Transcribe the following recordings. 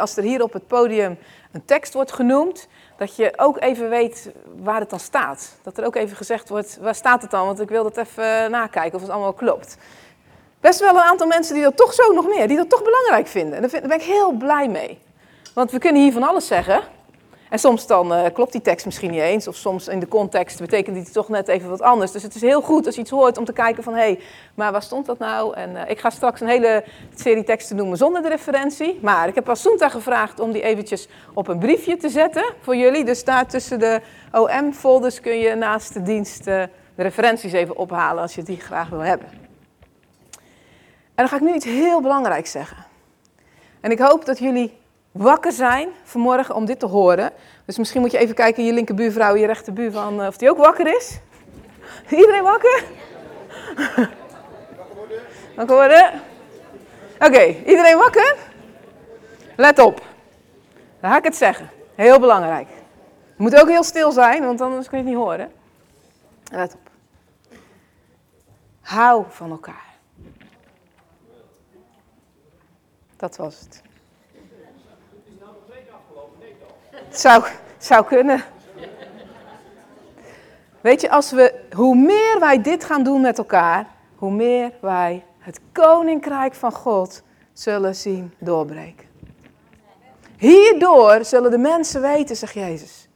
Als er hier op het podium een tekst wordt genoemd, dat je ook even weet waar het dan staat. Dat er ook even gezegd wordt, waar staat het dan? Want ik wil dat even nakijken of het allemaal klopt. Best wel een aantal mensen die dat toch zo nog meer, die dat toch belangrijk vinden. En daar ben ik heel blij mee. Want we kunnen hier van alles zeggen. En soms dan uh, klopt die tekst misschien niet eens, of soms in de context betekent die toch net even wat anders. Dus het is heel goed als je iets hoort om te kijken van, hé, hey, maar waar stond dat nou? En uh, ik ga straks een hele serie teksten noemen zonder de referentie. Maar ik heb Asunta gevraagd om die eventjes op een briefje te zetten voor jullie. Dus daar tussen de OM-folders kun je naast de dienst uh, de referenties even ophalen als je die graag wil hebben. En dan ga ik nu iets heel belangrijks zeggen. En ik hoop dat jullie wakker zijn vanmorgen om dit te horen. Dus misschien moet je even kijken je linkerbuurvrouw, je rechterbuurman, of die ook wakker is. Iedereen wakker? Wakker worden? Oké, iedereen wakker? Let op. Dan ga ik het zeggen. Heel belangrijk. Het moet ook heel stil zijn, want anders kun je het niet horen. Let op. Hou van elkaar. Dat was het. Zou, zou kunnen. Weet je, als we, hoe meer wij dit gaan doen met elkaar, hoe meer wij het koninkrijk van God zullen zien doorbreken. Hierdoor zullen de mensen weten, zegt Jezus,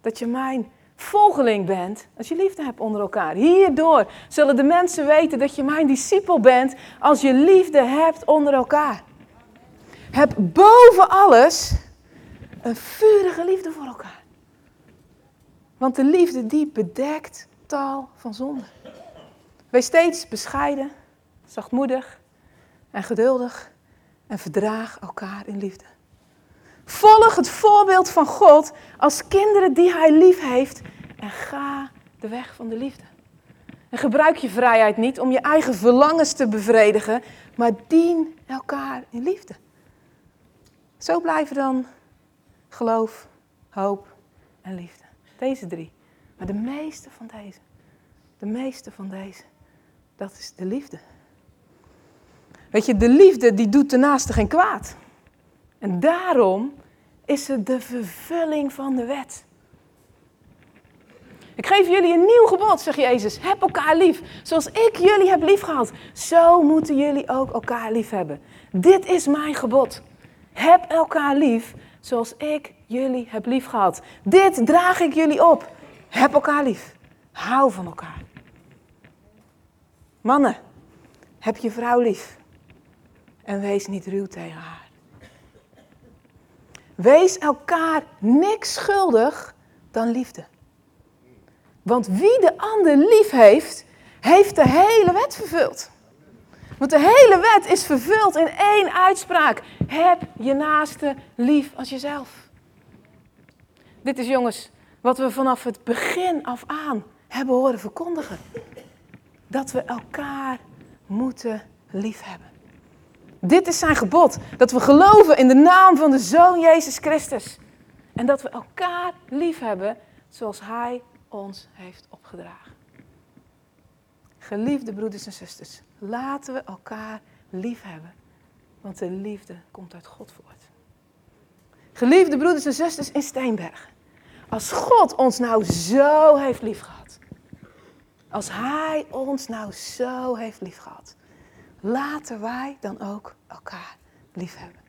dat je mijn volgeling bent als je liefde hebt onder elkaar. Hierdoor zullen de mensen weten dat je mijn discipel bent als je liefde hebt onder elkaar. Heb boven alles een vurige liefde voor elkaar. Want de liefde die bedekt taal van zonde. Wees steeds bescheiden, zachtmoedig en geduldig en verdraag elkaar in liefde. Volg het voorbeeld van God als kinderen die Hij lief heeft en ga de weg van de liefde. En gebruik je vrijheid niet om je eigen verlangens te bevredigen, maar dien elkaar in liefde. Zo blijven dan geloof, hoop en liefde. Deze drie. Maar de meeste van deze, de meeste van deze, dat is de liefde. Weet je, de liefde die doet de naaste geen kwaad. En daarom is het de vervulling van de wet. Ik geef jullie een nieuw gebod, zegt Jezus. Heb elkaar lief. Zoals ik jullie heb lief gehad, zo moeten jullie ook elkaar lief hebben. Dit is mijn gebod. Heb elkaar lief zoals ik jullie heb lief gehad. Dit draag ik jullie op. Heb elkaar lief. Hou van elkaar. Mannen, heb je vrouw lief. En wees niet ruw tegen haar. Wees elkaar niks schuldig dan liefde. Want wie de ander lief heeft, heeft de hele wet vervuld. Want de hele wet is vervuld in één uitspraak. Heb je naaste lief als jezelf. Dit is jongens wat we vanaf het begin af aan hebben horen verkondigen. Dat we elkaar moeten liefhebben. Dit is zijn gebod. Dat we geloven in de naam van de Zoon Jezus Christus. En dat we elkaar liefhebben zoals Hij ons heeft opgedragen. Geliefde broeders en zusters, laten we elkaar liefhebben. Want de liefde komt uit God voort. Geliefde broeders en zusters in Steenberg. Als God ons nou zo heeft liefgehad. Als Hij ons nou zo heeft liefgehad. Laten wij dan ook elkaar liefhebben.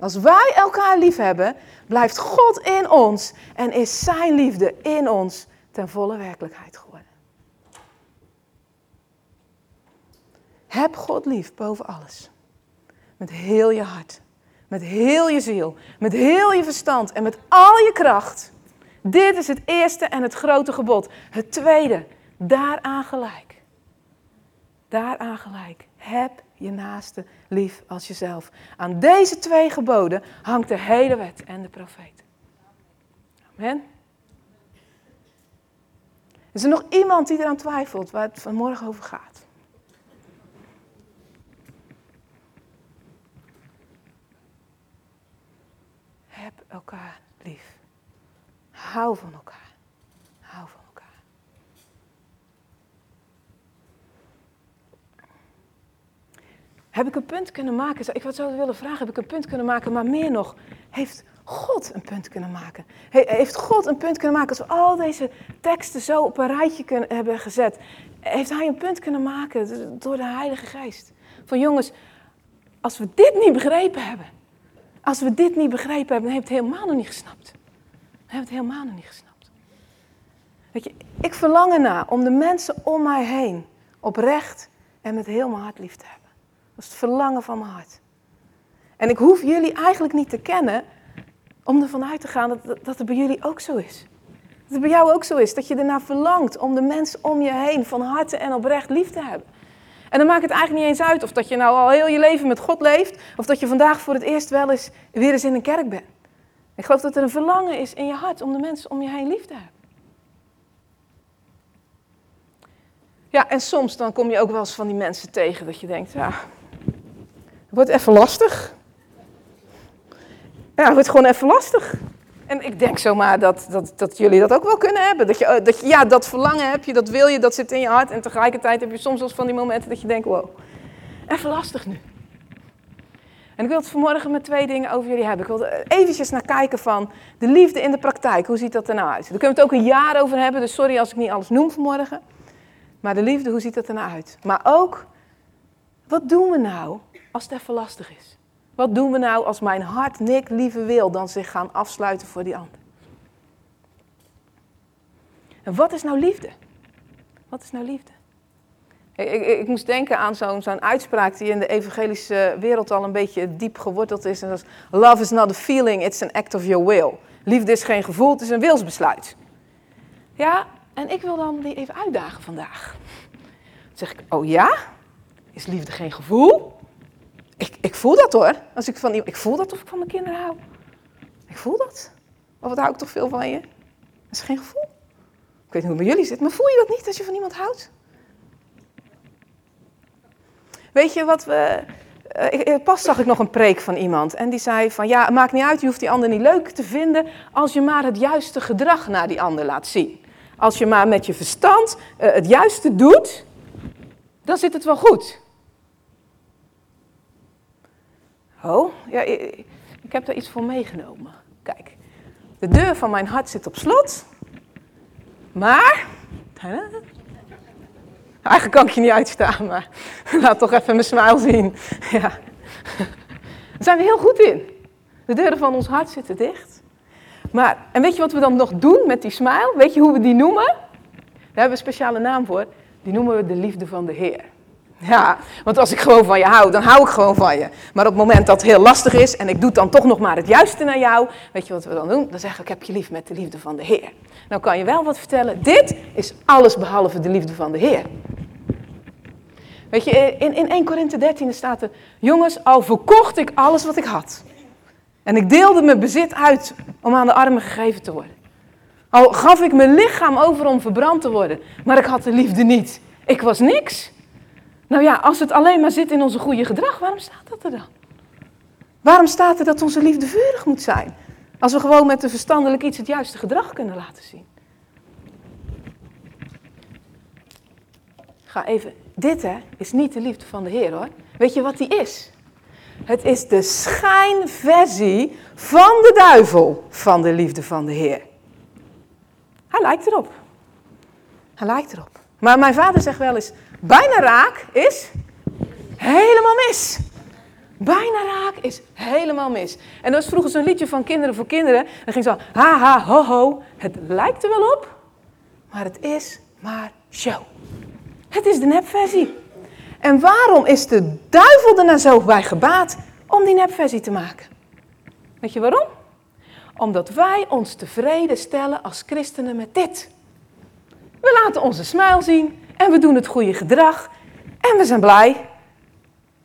Als wij elkaar liefhebben, blijft God in ons en is Zijn liefde in ons ten volle werkelijkheid geworden. Heb God lief boven alles. Met heel je hart, met heel je ziel, met heel je verstand en met al je kracht. Dit is het eerste en het grote gebod. Het tweede, daaraan gelijk. Daaraan gelijk. Heb je naaste lief als jezelf. Aan deze twee geboden hangt de hele wet en de profeet. Amen. Is er nog iemand die eraan twijfelt waar het vanmorgen over gaat? Heb elkaar lief. Hou van elkaar. Hou van elkaar. heb ik een punt kunnen maken? Ik zou willen vragen, heb ik een punt kunnen maken? Maar meer nog, heeft God een punt kunnen maken? Heeft God een punt kunnen maken als we al deze teksten zo op een rijtje kunnen, hebben gezet? Heeft Hij een punt kunnen maken door de Heilige Geest? Van jongens, als we dit niet begrepen hebben, als we dit niet begrepen hebben, dan heb je het helemaal nog niet gesnapt. Dan hebben we het helemaal nog niet gesnapt. Weet je, ik verlang ernaar om de mensen om mij heen oprecht en met heel mijn hart lief te hebben. Dat is het verlangen van mijn hart. En ik hoef jullie eigenlijk niet te kennen om ervan uit te gaan dat, dat het bij jullie ook zo is. Dat het bij jou ook zo is. Dat je ernaar verlangt om de mensen om je heen van harte en oprecht lief te hebben. En dan maakt het eigenlijk niet eens uit of dat je nou al heel je leven met God leeft, of dat je vandaag voor het eerst wel eens weer eens in een kerk bent. Ik geloof dat er een verlangen is in je hart om de mensen om je heen lief te hebben. Ja, en soms dan kom je ook wel eens van die mensen tegen dat je denkt, ja, het wordt even lastig. Ja, het wordt gewoon even lastig. En ik denk zomaar dat, dat, dat jullie dat ook wel kunnen hebben. Dat je, dat je, ja, dat verlangen heb je, dat wil je, dat zit in je hart. En tegelijkertijd heb je soms wel van die momenten dat je denkt, wow, even lastig nu. En ik wil het vanmorgen met twee dingen over jullie hebben. Ik wil er eventjes naar kijken van de liefde in de praktijk. Hoe ziet dat er nou uit? Daar kunnen we het ook een jaar over hebben, dus sorry als ik niet alles noem vanmorgen. Maar de liefde, hoe ziet dat er nou uit? Maar ook, wat doen we nou als het even lastig is? Wat doen we nou als mijn hart niks liever wil dan zich gaan afsluiten voor die ander? En wat is nou liefde? Wat is nou liefde? Ik, ik, ik moest denken aan zo'n zo'n uitspraak die in de evangelische wereld al een beetje diep geworteld is. En dat is, love is not a feeling, it's an act of your will. Liefde is geen gevoel, het is een wilsbesluit. Ja, en ik wil dan die even uitdagen vandaag. Dan zeg ik, oh ja? Is liefde geen gevoel? Ik, ik voel dat hoor. Als ik, van, ik voel dat of ik van mijn kinderen hou. Ik voel dat. Of wat hou ik toch veel van je? Dat is geen gevoel. Ik weet niet hoe het bij jullie zit, maar voel je dat niet als je van iemand houdt? Weet je wat we. Uh, pas zag ik nog een preek van iemand en die zei van ja, maakt niet uit, je hoeft die ander niet leuk te vinden als je maar het juiste gedrag naar die ander laat zien. Als je maar met je verstand uh, het juiste doet, dan zit het wel goed. Oh, ja, ik, heb daar iets voor meegenomen. Kijk, de deur van mijn hart zit op slot. Maar, eigenlijk kan ik je niet uitstaan, maar laat toch even mijn smile zien. Ja. Daar zijn we heel goed in. De deuren van ons hart zitten dicht. Maar, en weet je wat we dan nog doen met die smile? Weet je hoe we die noemen? Daar hebben we een speciale naam voor. Die noemen we de liefde van de Heer. Ja, want als ik gewoon van je hou, dan hou ik gewoon van je. Maar op het moment dat het heel lastig is en ik doe dan toch nog maar het juiste naar jou, weet je wat we dan doen? Dan zeg ik, ik heb je lief met de liefde van de Heer. Nou kan je wel wat vertellen, dit is alles behalve de liefde van de Heer. Weet je, in, in 1 Korinthe 13 staat er, jongens, al verkocht ik alles wat ik had. En ik deelde mijn bezit uit om aan de armen gegeven te worden. Al gaf ik mijn lichaam over om verbrand te worden, maar ik had de liefde niet. Ik was niks. Nou ja, als het alleen maar zit in onze goede gedrag, waarom staat dat er dan? Waarom staat er dat onze liefde vurig moet zijn? Als we gewoon met de verstandelijk iets het juiste gedrag kunnen laten zien. Ga even. Dit hè, is niet de liefde van de Heer hoor. Weet je wat die is? Het is de schijnversie van de duivel van de liefde van de Heer. Hij lijkt erop. Hij lijkt erop. Maar mijn vader zegt wel eens: bijna raak is helemaal mis. Bijna raak is helemaal mis. En dat was vroeger zo'n liedje van Kinderen voor Kinderen. Dan ging zo, ha ha, ho ho. Het lijkt er wel op, maar het is maar show. Het is de nepversie. En waarom is de duivel er nou zo bij gebaat om die nepversie te maken? Weet je waarom? Omdat wij ons tevreden stellen als christenen met dit. We laten onze smile zien en we doen het goede gedrag en we zijn blij.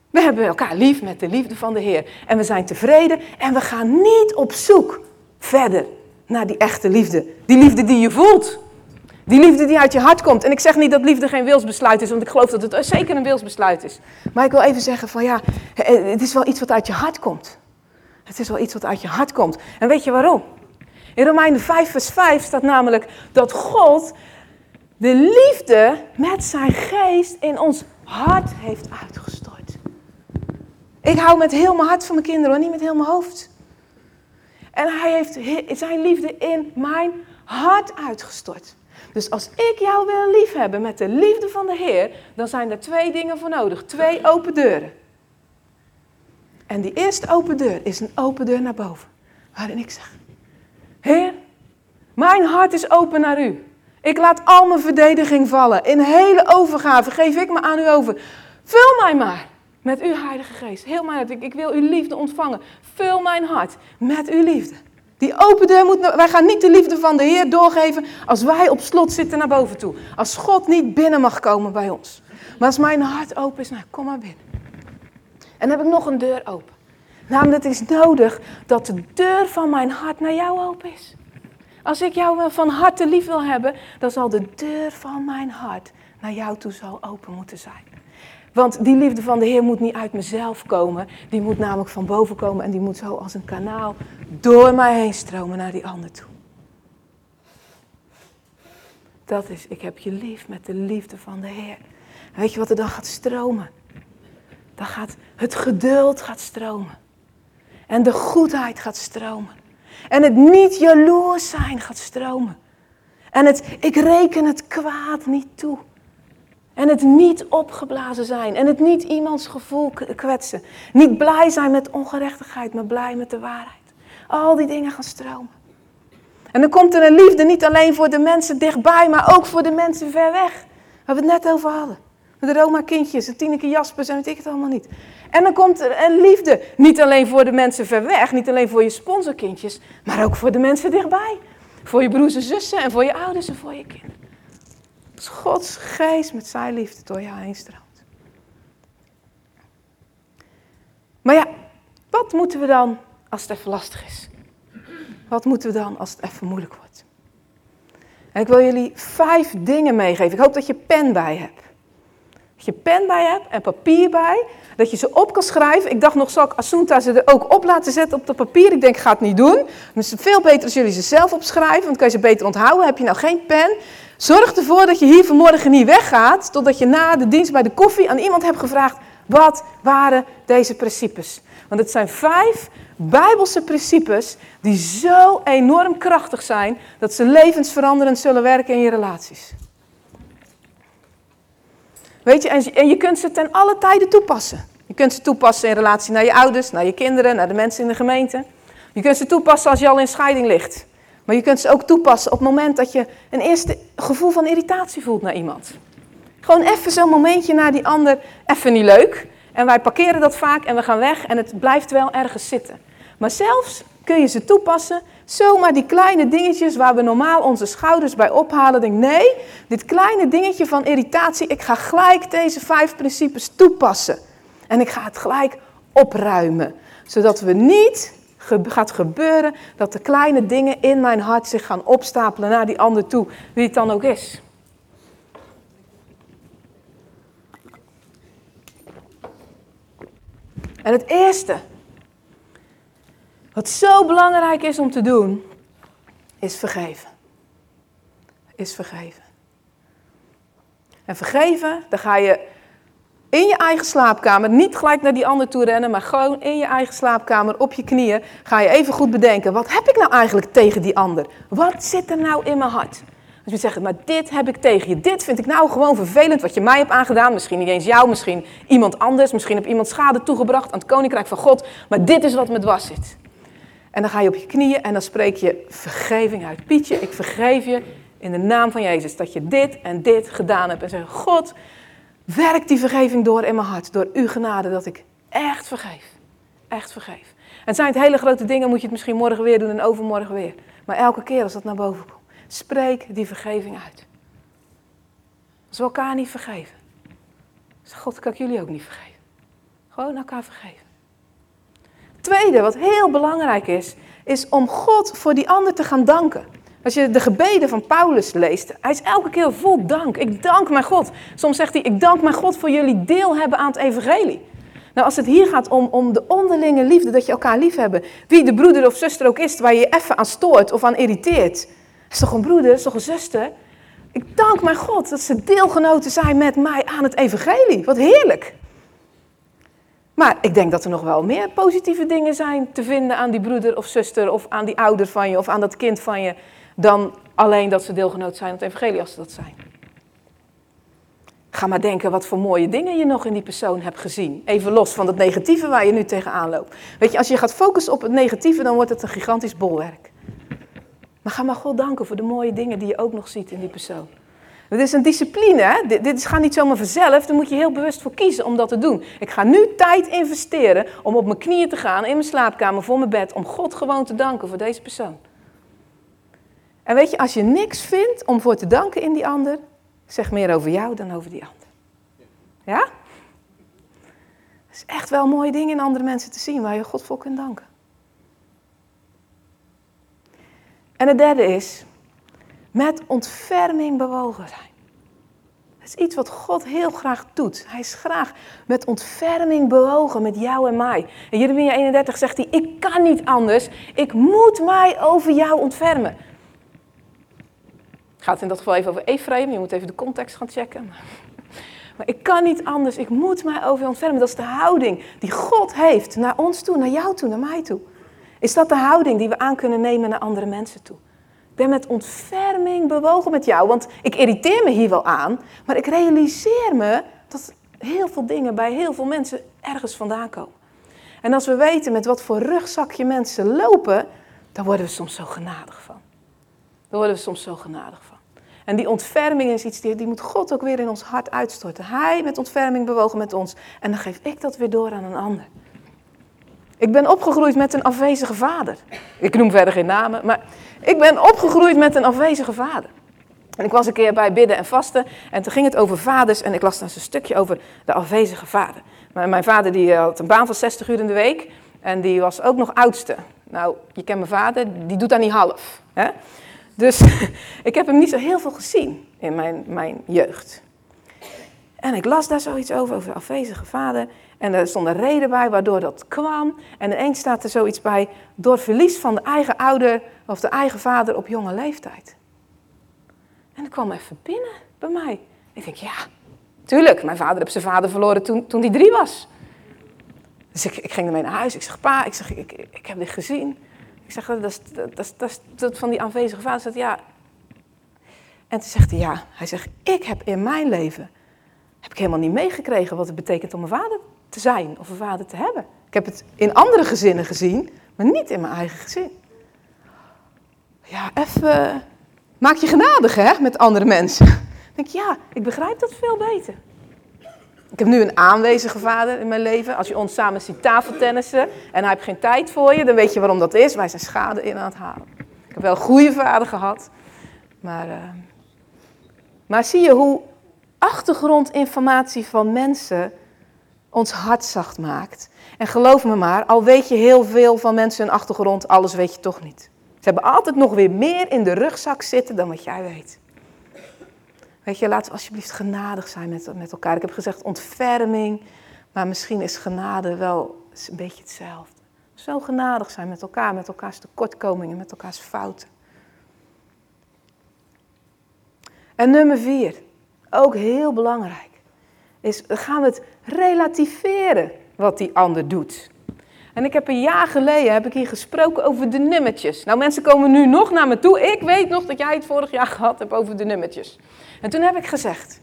We hebben elkaar lief met de liefde van de Heer en we zijn tevreden en we gaan niet op zoek verder naar die echte liefde. Die liefde die je voelt. Die liefde die uit je hart komt. En ik zeg niet dat liefde geen wilsbesluit is, want ik geloof dat het zeker een wilsbesluit is. Maar ik wil even zeggen van ja, het is wel iets wat uit je hart komt. Het is wel iets wat uit je hart komt. En weet je waarom? In Romeinen 5 vers 5 staat namelijk dat God de liefde met zijn geest in ons hart heeft uitgestort. Ik hou met heel mijn hart van mijn kinderen, maar niet met heel mijn hoofd. En hij heeft zijn liefde in mijn hart uitgestort. Dus als ik jou wil liefhebben met de liefde van de Heer, dan zijn er twee dingen voor nodig. Twee open deuren. En die eerste open deur is een open deur naar boven. Waarin ik zeg, Heer, mijn hart is open naar u. Ik laat al mijn verdediging vallen. In hele overgave geef ik me aan u over. Vul mij maar met uw Heilige Geest. Heel mijn hart. Ik, ik wil uw liefde ontvangen. Vul mijn hart met uw liefde. Die open deur moet. Wij gaan niet de liefde van de Heer doorgeven als wij op slot zitten naar boven toe. Als God niet binnen mag komen bij ons. Maar als mijn hart open is, nou kom maar binnen. En dan heb ik nog een deur open. Namelijk, het is nodig dat de deur van mijn hart naar jou open is. Als ik jou van harte lief wil hebben, dan zal de deur van mijn hart naar jou toe zal open moeten zijn. Want die liefde van de Heer moet niet uit mezelf komen. Die moet namelijk van boven komen en die moet zo als een kanaal door mij heen stromen naar die ander toe. Dat is, ik heb je lief met de liefde van de Heer. En weet je wat er dan gaat stromen? Dan gaat het geduld gaat stromen. En de goedheid gaat stromen. En het niet jaloers zijn gaat stromen. En het ik reken het kwaad niet toe. En het niet opgeblazen zijn. En het niet iemands gevoel kwetsen. Niet blij zijn met ongerechtigheid, maar blij met de waarheid. Al die dingen gaan stromen. En dan komt er een liefde niet alleen voor de mensen dichtbij, maar ook voor de mensen ver weg. Waar we het net over hadden. De Roma-kindjes, de Tineke Jaspers en weet ik het allemaal niet. En dan komt er een liefde. Niet alleen voor de mensen ver weg, niet alleen voor je sponsorkindjes, maar ook voor de mensen dichtbij. Voor je broers en zussen en voor je ouders en voor je kinderen. Als Gods geest met zijn liefde door jou heen stroomt. Maar ja, wat moeten we dan als het even lastig is? Wat moeten we dan als het even moeilijk wordt? Ik wil jullie vijf dingen meegeven. Ik hoop dat je pen bij hebt. Je pen bij hebt en papier bij. Dat je ze op kan schrijven. Ik dacht nog, zal ik Asunta ze er ook op laten zetten op dat papier? Ik denk, ga het niet doen. Dan is het veel beter als jullie ze zelf opschrijven. Want dan kan je ze beter onthouden. Heb je nou geen pen? Zorg ervoor dat je hier vanmorgen niet weggaat. Totdat je na de dienst bij de koffie aan iemand hebt gevraagd. Wat waren deze principes? Want het zijn vijf Bijbelse principes die zo enorm krachtig zijn dat ze levensveranderend zullen werken in je relaties. Weet je, en je kunt ze ten alle tijden toepassen. Je kunt ze toepassen in relatie naar je ouders, naar je kinderen, naar de mensen in de gemeente. Je kunt ze toepassen als je al in scheiding ligt. Maar je kunt ze ook toepassen op het moment dat je een eerste gevoel van irritatie voelt naar iemand. Gewoon even zo'n momentje naar die ander, even niet leuk. En wij parkeren dat vaak en we gaan weg en het blijft wel ergens zitten. Maar zelfs kun je ze toepassen, zomaar die kleine dingetjes waar we normaal onze schouders bij ophalen. Denk nee, dit kleine dingetje van irritatie, ik ga gelijk deze vijf principes toepassen. En ik ga het gelijk opruimen. Zodat we niet gaat gebeuren dat de kleine dingen in mijn hart zich gaan opstapelen naar die ander toe, wie het dan ook is. En het eerste wat zo belangrijk is om te doen, is vergeven. Is vergeven. En vergeven, dan ga je in je eigen slaapkamer, niet gelijk naar die ander toe rennen, maar gewoon in je eigen slaapkamer op je knieën, ga je even goed bedenken, wat heb ik nou eigenlijk tegen die ander? Wat zit er nou in mijn hart? Als je zegt, maar dit heb ik tegen je, dit vind ik nou gewoon vervelend wat je mij hebt aangedaan, misschien niet eens jou, misschien iemand anders, misschien heb iemand schade toegebracht aan het koninkrijk van God, maar dit is wat me dwars zit. En dan ga je op je knieën en dan spreek je vergeving uit. Pietje, ik vergeef je in de naam van Jezus dat je dit en dit gedaan hebt. En zeg, God, werk die vergeving door in mijn hart. Door uw genade dat ik echt vergeef. Echt vergeef. En zijn het hele grote dingen, moet je het misschien morgen weer doen en overmorgen weer. Maar elke keer als dat naar boven komt, spreek die vergeving uit. Als we elkaar niet vergeven. God, kan ik jullie ook niet vergeven. Gewoon elkaar vergeven. Tweede, wat heel belangrijk is, is om God voor die ander te gaan danken. Als je de gebeden van Paulus leest, hij is elke keer vol dank. Ik dank mijn God. Soms zegt hij, ik dank mijn God voor jullie deel hebben aan het evangelie. Nou, als het hier gaat om, om de onderlinge liefde, dat je elkaar lief hebben, wie de broeder of zuster ook is waar je je even aan stoort of aan irriteert, is toch een broeder, is toch een zuster? Ik dank mijn God dat ze deelgenoten zijn met mij aan het evangelie. Wat heerlijk. Maar ik denk dat er nog wel meer positieve dingen zijn te vinden aan die broeder of zuster of aan die ouder van je of aan dat kind van je, dan alleen dat ze deelgenoot zijn aan het evangelie als ze dat zijn. Ga maar denken wat voor mooie dingen je nog in die persoon hebt gezien. Even los van het negatieve waar je nu tegenaan loopt. Weet je, als je gaat focussen op het negatieve, dan wordt het een gigantisch bolwerk. Maar ga maar God danken voor de mooie dingen die je ook nog ziet in die persoon. Het is een discipline, hè? Dit, gaat niet zomaar vanzelf. Daar moet je heel bewust voor kiezen om dat te doen. Ik ga nu tijd investeren om op mijn knieën te gaan in mijn slaapkamer voor mijn bed. Om God gewoon te danken voor deze persoon. En weet je, als je niks vindt om voor te danken in die ander, zeg meer over jou dan over die ander. Ja? Het is echt wel mooie dingen in andere mensen te zien waar je God voor kunt danken. En het derde is, met ontferming bewogen zijn. Dat is iets wat God heel graag doet. Hij is graag met ontferming bewogen met jou en mij. In Jeremia 31 zegt hij, ik kan niet anders. Ik moet mij over jou ontfermen. Het gaat in dat geval even over Ephraim. Je moet even de context gaan checken. Maar ik kan niet anders. Ik moet mij over je ontfermen. Dat is de houding die God heeft naar ons toe, naar jou toe, naar mij toe. Is dat de houding die we aan kunnen nemen naar andere mensen toe? Ben met ontferming bewogen met jou. Want ik irriteer me hier wel aan, maar ik realiseer me dat heel veel dingen bij heel veel mensen ergens vandaan komen. En als we weten met wat voor rugzakje mensen lopen, dan worden we soms zo genadig van. Dan worden we soms zo genadig van. En die ontferming is iets die, die moet God ook weer in ons hart uitstorten. Hij met ontferming bewogen met ons. En dan geef ik dat weer door aan een ander. Ik ben opgegroeid met een afwezige vader. Ik noem verder geen namen, maar ik ben opgegroeid met een afwezige vader. En ik was een keer bij bidden en vasten en toen ging het over vaders en ik las daar een stukje over de afwezige vader. Mijn vader die eh, had een baan van 60 uur in de week en die was ook nog oudste. Nou, je kent mijn vader, die doet dat niet half. Hè? Dus ik heb hem niet zo heel veel gezien in mijn, mijn jeugd. En ik las daar zoiets over, over de afwezige vader. En er stond een reden bij waardoor dat kwam. En ineens staat er zoiets bij, door verlies van de eigen ouder of de eigen vader op jonge leeftijd. En dat kwam even binnen bij mij. Ik denk, ja, tuurlijk, mijn vader heeft zijn vader verloren toen, toen hij drie was. Dus ik, ik ging ermee naar huis. Ik zeg, pa, ik, zeg, ik, ik, heb dit gezien. Ik zeg, dat is, dat, dat, dat van die aanwezige vader. Zegt, ja. En toen zegt hij, ja. Hij zegt, ik heb in mijn leven, heb ik helemaal niet meegekregen wat het betekent om een vader te zijn of een vader te hebben. Ik heb het in andere gezinnen gezien, maar niet in mijn eigen gezin. Ja, even. Maak je genadig, hè, met andere mensen. Ik denk, ja, ik begrijp dat veel beter. Ik heb nu een aanwezige vader in mijn leven. Als je ons samen ziet tafeltennissen en hij heeft geen tijd voor je, dan weet je waarom dat is. Wij zijn schade in aan het halen. Ik heb wel een goede vader gehad. Maar, uh, maar zie je hoe achtergrondinformatie van mensen ons hart zacht maakt. En geloof me maar, al weet je heel veel van mensen hun achtergrond, alles weet je toch niet. Ze hebben altijd nog weer meer in de rugzak zitten dan wat jij weet. Weet je, we alsjeblieft genadig zijn met, met elkaar. Ik heb gezegd ontferming, maar misschien is genade wel een beetje hetzelfde. Zo genadig zijn met elkaar, met elkaars tekortkomingen, met elkaars fouten. En nummer vier, ook heel belangrijk is, gaan we het relativeren wat die ander doet. En ik heb een jaar geleden heb ik hier gesproken over de nummertjes. Nou, mensen komen nu nog naar me toe. Ik weet nog dat jij het vorig jaar gehad hebt over de nummertjes. En toen heb ik gezegd,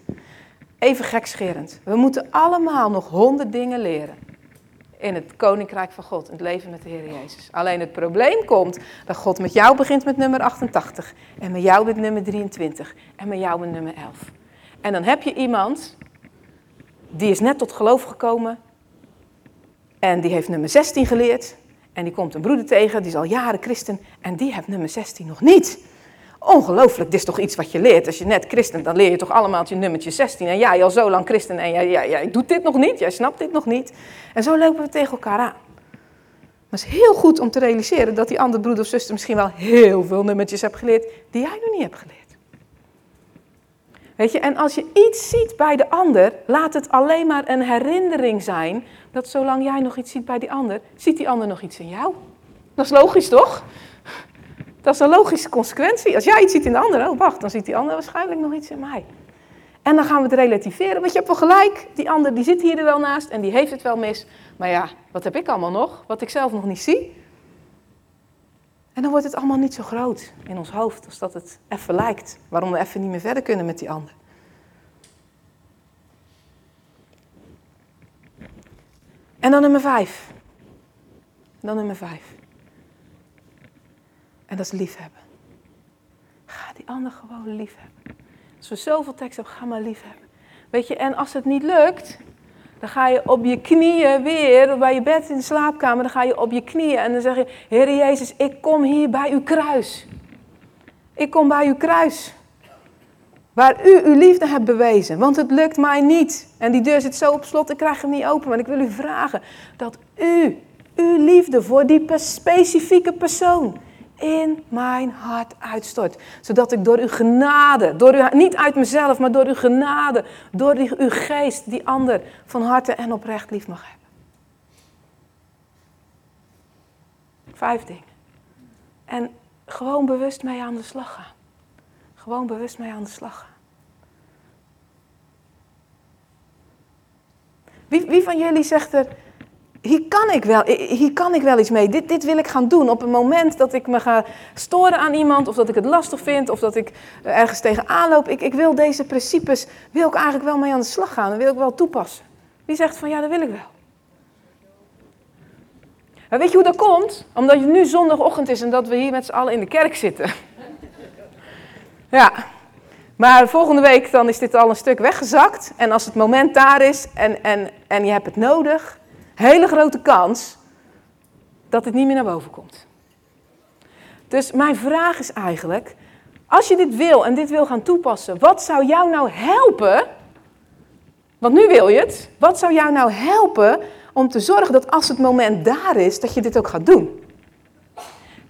even gekscherend, we moeten allemaal nog honderd dingen leren in het koninkrijk van God, in het leven met de Heer Jezus. Alleen het probleem komt dat God met jou begint met nummer 88 en met jou met nummer 23 en met jou met nummer 11. En dan heb je iemand die is net tot geloof gekomen. En die heeft nummer 16 geleerd. En die komt een broeder tegen, die is al jaren christen. En die heeft nummer 16 nog niet. Ongelooflijk, dit is toch iets wat je leert. Als je net christen, dan leer je toch allemaal je nummertje 16. En jij al zo lang christen en jij, jij, jij doet dit nog niet, jij snapt dit nog niet. En zo lopen we tegen elkaar aan. Maar het is heel goed om te realiseren dat die andere broeder of zuster misschien wel heel veel nummertjes hebt geleerd die jij nog niet hebt geleerd. Weet je, en als je iets ziet bij de ander, laat het alleen maar een herinnering zijn dat zolang jij nog iets ziet bij die ander, ziet die ander nog iets in jou. Dat is logisch, toch? Dat is een logische consequentie. Als jij iets ziet in de ander, oh wacht, dan ziet die ander waarschijnlijk nog iets in mij. En dan gaan we het relativeren. Want je hebt wel gelijk, die ander die zit hier er wel naast en die heeft het wel mis. Maar ja, wat heb ik allemaal nog? Wat ik zelf nog niet zie. En dan wordt het allemaal niet zo groot in ons hoofd als dat het even lijkt. Waarom we even niet meer verder kunnen met die ander. En dan nummer vijf. En dan nummer vijf. En dat is liefhebben. Ga die ander gewoon liefhebben. Als we zoveel tekst hebben, ga maar liefhebben. Weet je, en als het niet lukt, dan ga je op je knieën weer, bij je bed in de slaapkamer, dan ga je op je knieën en dan zeg je, Heer Jezus, ik kom hier bij uw kruis. Ik kom bij uw kruis. Waar u uw liefde hebt bewezen. Want het lukt mij niet. En die deur zit zo op slot, ik krijg hem niet open. Maar ik wil u vragen dat u uw liefde voor die specifieke persoon in mijn hart uitstort. Zodat ik door uw genade, door uw, niet uit mezelf, maar door uw genade, door uw geest, die ander van harte en oprecht lief mag hebben. Vijf dingen. En gewoon bewust mee aan de slag gaan. Gewoon bewust mee aan de slag gaan. Wie, wie van jullie zegt er, hier kan ik wel, hier kan ik wel iets mee. Dit, dit wil ik gaan doen. Op het moment dat ik me ga storen aan iemand, of dat ik het lastig vind, of dat ik ergens tegenaan loop. Ik, ik wil deze principes, wil ik eigenlijk wel mee aan de slag gaan. Dat wil ik wel toepassen. Wie zegt van ja, dat wil ik wel. En weet je hoe dat komt? Omdat het nu zondagochtend is en dat we hier met z'n allen in de kerk zitten. Ja, maar volgende week dan is dit al een stuk weggezakt. En als het moment daar is en, en, en je hebt het nodig, hele grote kans dat het niet meer naar boven komt. Dus mijn vraag is eigenlijk, als je dit wil en dit wil gaan toepassen, wat zou jou nou helpen? Want nu wil je het. Wat zou jou nou helpen om te zorgen dat als het moment daar is, dat je dit ook gaat doen?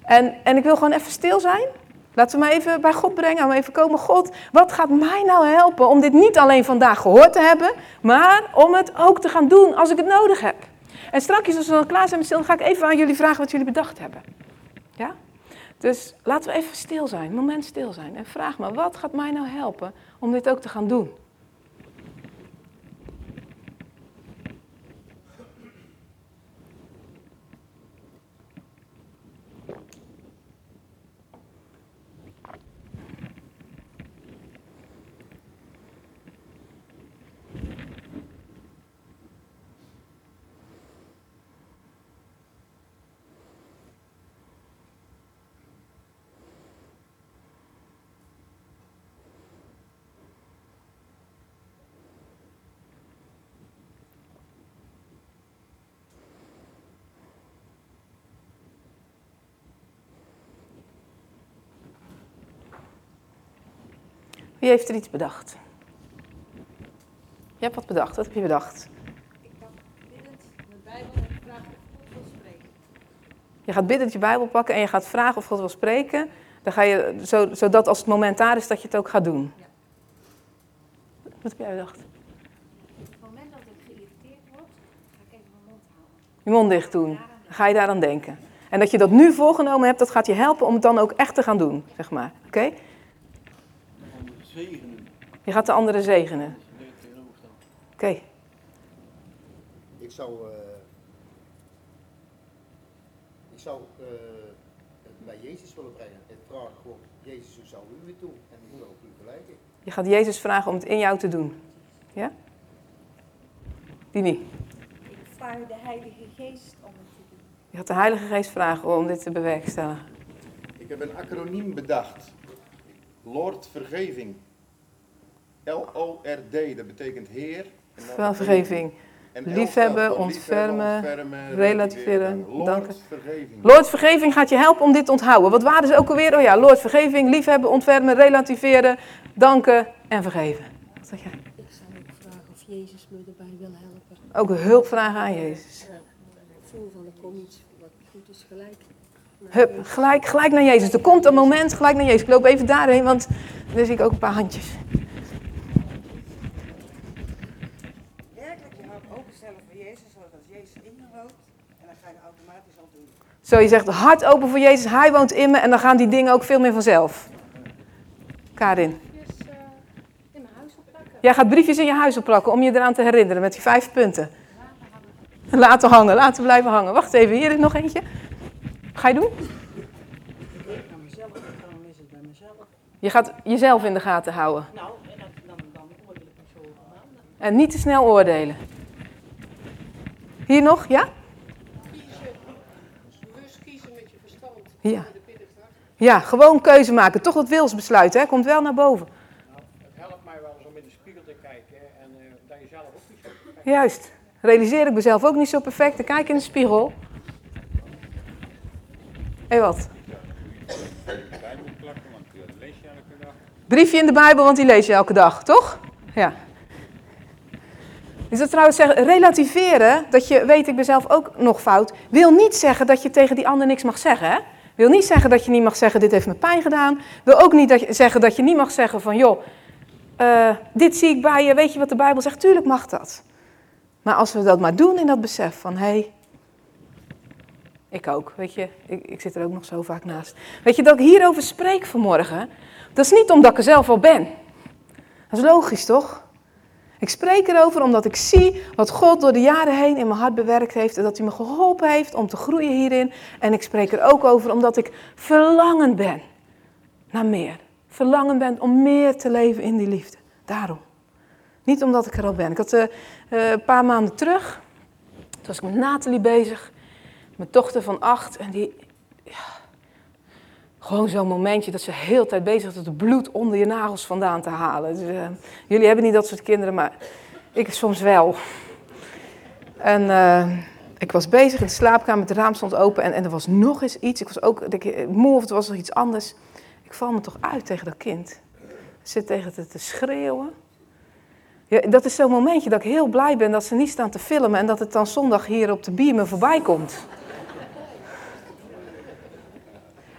En, en ik wil gewoon even stil zijn. Laten we maar even bij God brengen. We even komen, God, wat gaat mij nou helpen om dit niet alleen vandaag gehoord te hebben, maar om het ook te gaan doen als ik het nodig heb. En straks, als we dan klaar zijn met stil, ga ik even aan jullie vragen wat jullie bedacht hebben. Ja? Dus laten we even stil zijn, een moment stil zijn. En vraag me, wat gaat mij nou helpen om dit ook te gaan doen? Wie heeft er iets bedacht? Je hebt wat bedacht. Wat heb je bedacht? Ik ga biddend mijn Bijbel en vragen of God wil spreken. Je gaat biddend je Bijbel pakken en je gaat vragen of God wil spreken. Dan ga je, zo, zodat als het moment daar is, dat je het ook gaat doen. Wat heb jij bedacht? Op het moment dat ik geïrriteerd word, ga ik even mijn mond houden. Je mond dicht doen. Ga je daar aan denken. En dat je dat nu voorgenomen hebt, dat gaat je helpen om het dan ook echt te gaan doen, zeg maar. Oké? Zegenen. Je gaat de anderen zegenen. Oké. Ik zou, uh, ik zou uh, het bij Jezus willen brengen. En vragen gewoon, Jezus, hoe zou u het doen? En hoe ook u gelijk Je gaat Jezus vragen om het in jou te doen. Ja? Dini. Ik vraag de Heilige Geest om het te doen. Je gaat de Heilige Geest vragen om dit te bewerkstelligen. Ik heb een acroniem bedacht. Lord Vergeving. L-O-R-D, dat betekent Heer. Vergeving. Liefhebben, ontfermen, relativeren, danken. Vergeving. Lord vergeving gaat je helpen om dit te onthouden. Wat waren ze ook alweer? Oh ja, Lord vergeving, liefhebben, ontfermen, relativeren, danken en vergeven. Wat zeg jij? Ik zou ook vragen of Jezus me erbij wil helpen. Ook hulp vragen aan Jezus. ik voel van er komt iets wat goed is gelijk. Hup, gelijk, gelijk naar Jezus. Er komt een moment gelijk naar Jezus. Ik loop even daarheen, want dan zie ik ook een paar handjes. Zo, je zegt hart open voor Jezus, Hij woont in me en dan gaan die dingen ook veel meer vanzelf. Karin. Dus uh, in mijn huis oppakken. Jij gaat briefjes in je huis opplakken om je eraan te herinneren met die vijf punten. Laten hangen, laten blijven hangen. Wacht even, hier is nog eentje. Ga je doen? Naar mezelf, dan is het bij mezelf. Je gaat jezelf in de gaten houden. Nou, en dan, dan, dan oordeel ik zo. En niet te snel oordelen. Hier nog, ja? Bewust kiezen met je verstand. Ja. Ja, gewoon keuze maken. Toch dat wilsbesluit, hè? Komt wel naar boven. Nou, het helpt mij wel eens om in de spiegel te kijken en eh, dat je zelf ook niet zo perfect Juist. Realiseer ik mezelf ook niet zo perfect. Ik kijk in de spiegel. Hé, wat? Je elke dag. Briefje in de Bijbel, want die lees je elke dag, toch? Ja. Ik zou trouwens zeggen, relativeren, dat je weet, ik ben zelf ook nog fout, wil niet zeggen dat je tegen die ander niks mag zeggen. Hè? Wil niet zeggen dat je niet mag zeggen, dit heeft me pijn gedaan. Wil ook niet dat je, zeggen dat je niet mag zeggen van, joh, eh, dit zie ik bij je, weet je wat de Bijbel zegt? Tuurlijk mag dat. Maar als we dat maar doen in dat besef van, hé, hey, ik ook, weet je, ik, ik zit er ook nog zo vaak naast. Weet je, dat ik hierover spreek vanmorgen, dat is niet omdat ik er zelf al ben. Dat is logisch, toch? Ik spreek erover omdat ik zie wat God door de jaren heen in mijn hart bewerkt heeft en dat hij me geholpen heeft om te groeien hierin. En ik spreek er ook over omdat ik verlangend ben naar meer. Verlangend ben om meer te leven in die liefde. Daarom. Niet omdat ik er al ben. Ik had eh, eh, een paar maanden terug, toen was ik met Nathalie bezig, mijn dochter van acht, en die, gewoon zo'n momentje dat ze heel tijd bezig is het bloed onder je nagels vandaan te halen. Dus, eh, jullie hebben niet dat soort kinderen, maar ik soms wel. En eh, ik was bezig in de slaapkamer, het raam stond open en, en er was nog eens iets. Ik was ook ik, eh, moe er was nog iets anders. Ik val me toch uit tegen dat kind. Ik zit tegen het te schreeuwen. Ja, dat is zo'n momentje dat ik heel blij ben dat ze niet staan te filmen en dat het dan zondag hier op de beamer voorbij komt.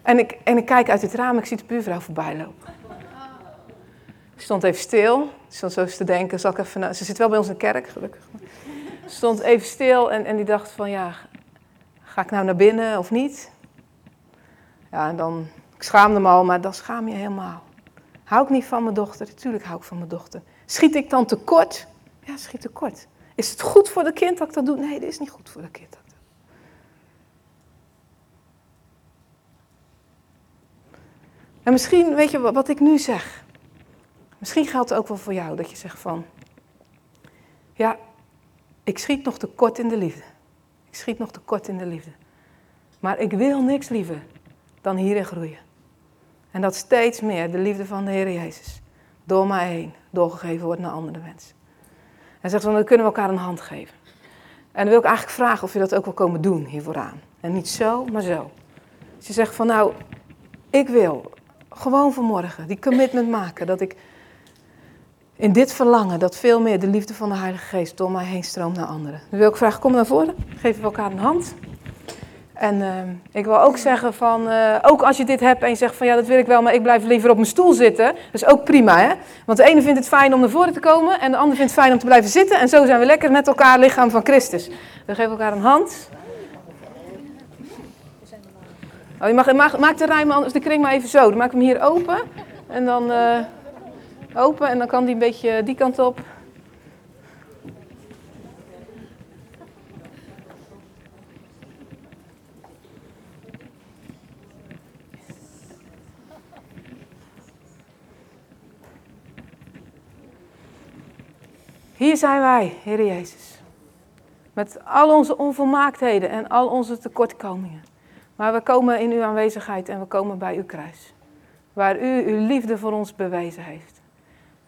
En ik, en ik kijk uit het raam ik zie de buurvrouw voorbij lopen. Ze stond even stil. Ze stond zo eens te denken, zal ik even Ze zit wel bij ons in de kerk, gelukkig. Ze stond even stil en, en die dacht van, ja, ga ik nou naar binnen of niet? Ja, en dan, ik schaamde me al, maar dan schaam je helemaal. Hou ik niet van mijn dochter? Tuurlijk hou ik van mijn dochter. Schiet ik dan tekort? Ja, schiet tekort. Is het goed voor de kind dat ik dat doe? Nee, dit is niet goed voor de kind. dat ik dat doe. En misschien, weet je wat, ik nu zeg. Misschien geldt het ook wel voor jou, dat je zegt van... Ja, ik schiet nog tekort in de liefde. Ik schiet nog tekort in de liefde. Maar ik wil niks liever dan hierin groeien. En dat steeds meer de liefde van de Heer Jezus door mij heen doorgegeven wordt naar andere mensen. En zegt van, dan kunnen we elkaar een hand geven. En dan wil ik eigenlijk vragen of je dat ook wil komen doen hier vooraan. En niet zo, maar zo. Als je zegt van, nou, ik wil gewoon vanmorgen die commitment maken dat ik in dit verlangen dat veel meer de liefde van de Heilige Geest door mij heen stroomt naar anderen. Dan wil ik vragen, kom naar voren, geven we elkaar een hand. En eh, ik wil ook zeggen van, eh, ook als je dit hebt en je zegt van ja, dat wil ik wel, maar ik blijf liever op mijn stoel zitten. Dat is ook prima, hè? Want de ene vindt het fijn om naar voren te komen en de ander vindt het fijn om te blijven zitten. En zo zijn we lekker met elkaar lichaam van Christus. We geven elkaar een hand. Oh, mag, maak de rijm anders, de kring maar even zo. Dan maak ik hem hier open. En dan eh, open en dan kan die een beetje die kant op. Hier zijn wij, Heer Jezus. Met al onze onvolmaaktheden en al onze tekortkomingen. Maar we komen in uw aanwezigheid en we komen bij uw kruis. Waar u uw liefde voor ons bewezen heeft.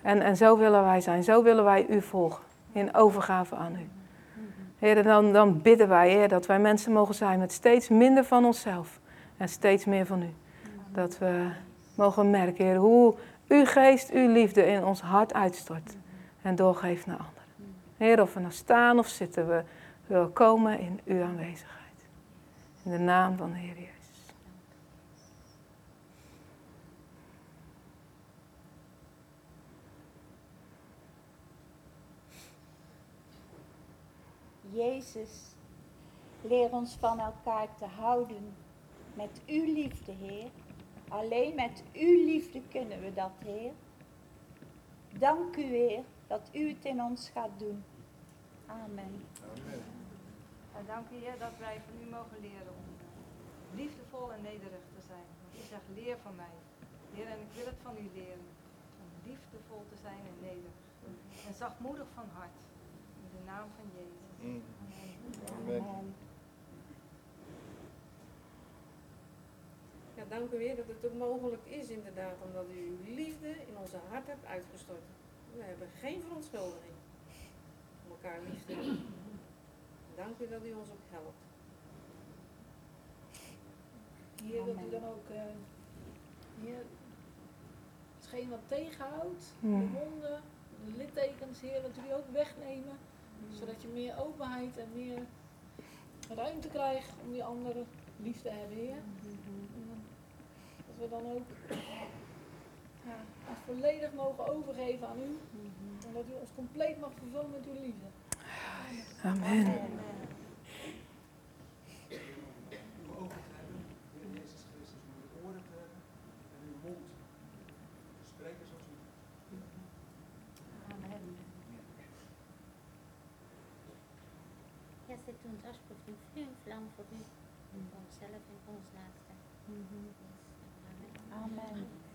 En, en zo willen wij zijn, zo willen wij u volgen. In overgave aan u. Heer, dan, dan bidden wij, Heer, dat wij mensen mogen zijn met steeds minder van onszelf. En steeds meer van u. Dat we mogen merken, Heer, hoe uw geest, uw liefde in ons hart uitstort. En doorgeeft naar anderen. Heer, of we nou staan of zitten, we willen komen in uw aanwezigheid. In de naam van de Heer Jezus. Jezus, leer ons van elkaar te houden met uw liefde, Heer. Alleen met uw liefde kunnen we dat, Heer. Dank u, Heer, dat u het in ons gaat doen. Amen. En dank u Heer dat wij van u mogen leren om liefdevol en nederig te zijn. Want u zegt leer van mij. Heer, en ik wil het van u leren. Om liefdevol te zijn en nederig. En zachtmoedig van hart. In de naam van Jezus. Amen. Amen. Ja, dank u weer dat het ook mogelijk is inderdaad, omdat u uw liefde in onze hart hebt uitgestort. We hebben geen verontschuldiging om elkaar lief te hebben. Dank u dat u ons ook helpt. Heer, dat u dan ook, eh Heer, hetgeen wat tegenhoudt, de wonden, de littekens, Heer, dat u die ook wegnemen. Zodat je meer openheid en meer ruimte krijgt om die anderen lief te hebben, Heer. Dat we dan ook ja, volledig mogen overgeven aan u. En dat u ons compleet mag vervullen met uw liefde. Amen. uw ogen te hebben, Heer Jezus Christus, om uw oren te hebben en uw mond te spreken zoals u. Amen. Ja, zet ons alsjeblieft in vuur en vlam voor u, voor onszelf en voor ons laatste. Amen.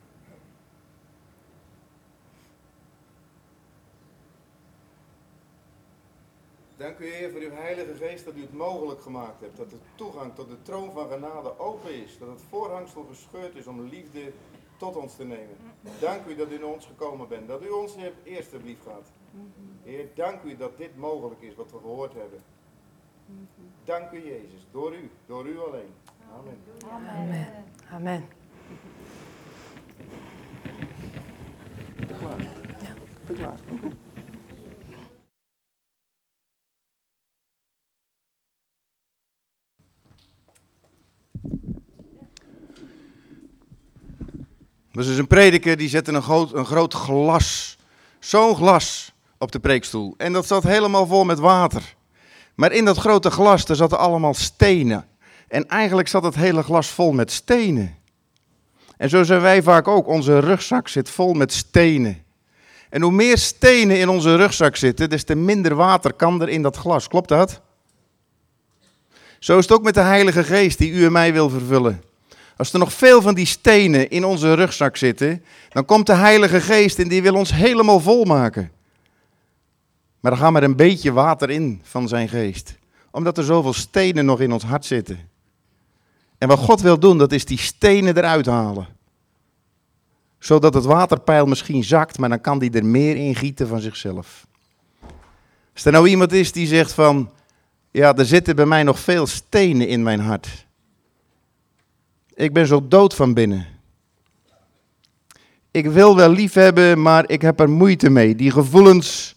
Dank u Heer voor uw Heilige Geest dat u het mogelijk gemaakt hebt. Dat de toegang tot de troon van genade open is. Dat het voorhangsel gescheurd is om liefde tot ons te nemen. Dank u dat u naar ons gekomen bent. Dat u ons hebt eerst lief gehad. Heer, dank u dat dit mogelijk is wat we gehoord hebben. Dank u Jezus. Door u. Door u alleen. Amen. Amen. Amen. Dus een prediker die zette een groot, een groot glas, zo'n glas op de preekstoel. En dat zat helemaal vol met water. Maar in dat grote glas, daar zaten allemaal stenen. En eigenlijk zat het hele glas vol met stenen. En zo zijn wij vaak ook. Onze rugzak zit vol met stenen. En hoe meer stenen in onze rugzak zitten, des te minder water kan er in dat glas. Klopt dat? Zo is het ook met de Heilige Geest die u en mij wil vervullen. Als er nog veel van die stenen in onze rugzak zitten, dan komt de Heilige Geest en die wil ons helemaal vol maken. Maar dan gaan we er een beetje water in van zijn geest. Omdat er zoveel stenen nog in ons hart zitten. En wat God wil doen, dat is die stenen eruit halen. Zodat het waterpeil misschien zakt, maar dan kan die er meer in gieten van zichzelf. Als er nou iemand is die zegt van, ja, er zitten bij mij nog veel stenen in mijn hart. Ik ben zo dood van binnen. Ik wil wel lief hebben, maar ik heb er moeite mee. Die gevoelens.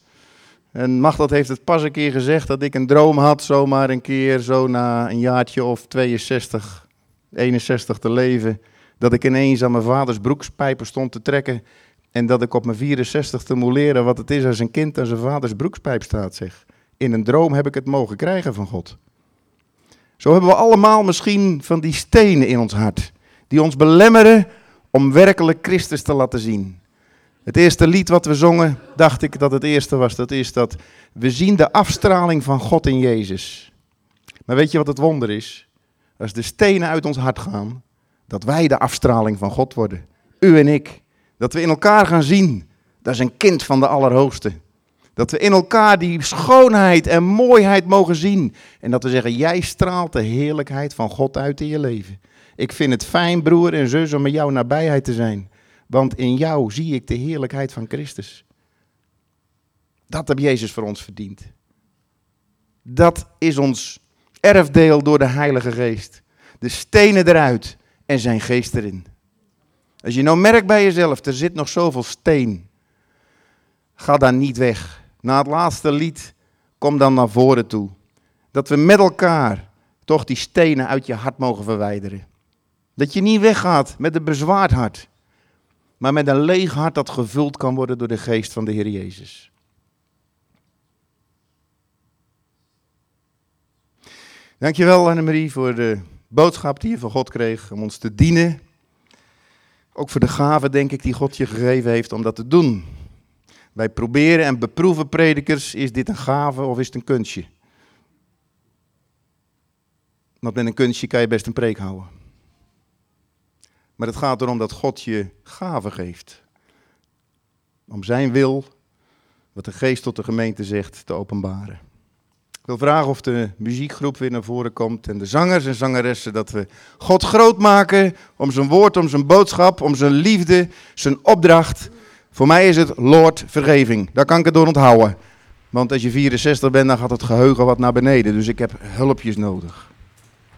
En Magdat heeft het pas een keer gezegd dat ik een droom had, zomaar een keer, zo na een jaartje of 62, 61 te leven. Dat ik ineens aan mijn vaders broekspijpen stond te trekken. En dat ik op mijn 64 te moet leren wat het is als een kind aan zijn vaders broekspijp staat, zeg. In een droom heb ik het mogen krijgen van God. Zo hebben we allemaal misschien van die stenen in ons hart, die ons belemmeren om werkelijk Christus te laten zien. Het eerste lied wat we zongen, dacht ik dat het eerste was, dat is dat we zien de afstraling van God in Jezus. Maar weet je wat het wonder is? Als de stenen uit ons hart gaan, dat wij de afstraling van God worden. U en ik. Dat we in elkaar gaan zien, dat is een kind van de Allerhoogste. Dat we in elkaar die schoonheid en mooiheid mogen zien. En dat we zeggen, jij straalt de heerlijkheid van God uit in je leven. Ik vind het fijn, broer en zus, om in jouw nabijheid te zijn. Want in jou zie ik de heerlijkheid van Christus. Dat heb Jezus voor ons verdiend. Dat is ons erfdeel door de Heilige Geest. De stenen eruit en zijn geest erin. Als je nou merkt bij jezelf, er zit nog zoveel steen. Ga dan niet weg. Na het laatste lied, kom dan naar voren toe. Dat we met elkaar toch die stenen uit je hart mogen verwijderen. Dat je niet weggaat met een bezwaard hart, maar met een leeg hart dat gevuld kan worden door de geest van de Heer Jezus. Dankjewel Annemarie voor de boodschap die je van God kreeg om ons te dienen. Ook voor de gave, denk ik, die God je gegeven heeft om dat te doen. Bij proberen en beproeven predikers, is dit een gave of is het een kunstje? Want met een kunstje kan je best een preek houden. Maar het gaat erom dat God je gave geeft. Om zijn wil, wat de geest tot de gemeente zegt, te openbaren. Ik wil vragen of de muziekgroep weer naar voren komt en de zangers en zangeressen, dat we God groot maken om zijn woord, om zijn boodschap, om zijn liefde, zijn opdracht. Voor mij is het Lord vergeving. Daar kan ik het door onthouden. Want als je 64 bent, dan gaat het geheugen wat naar beneden. Dus ik heb hulpjes nodig.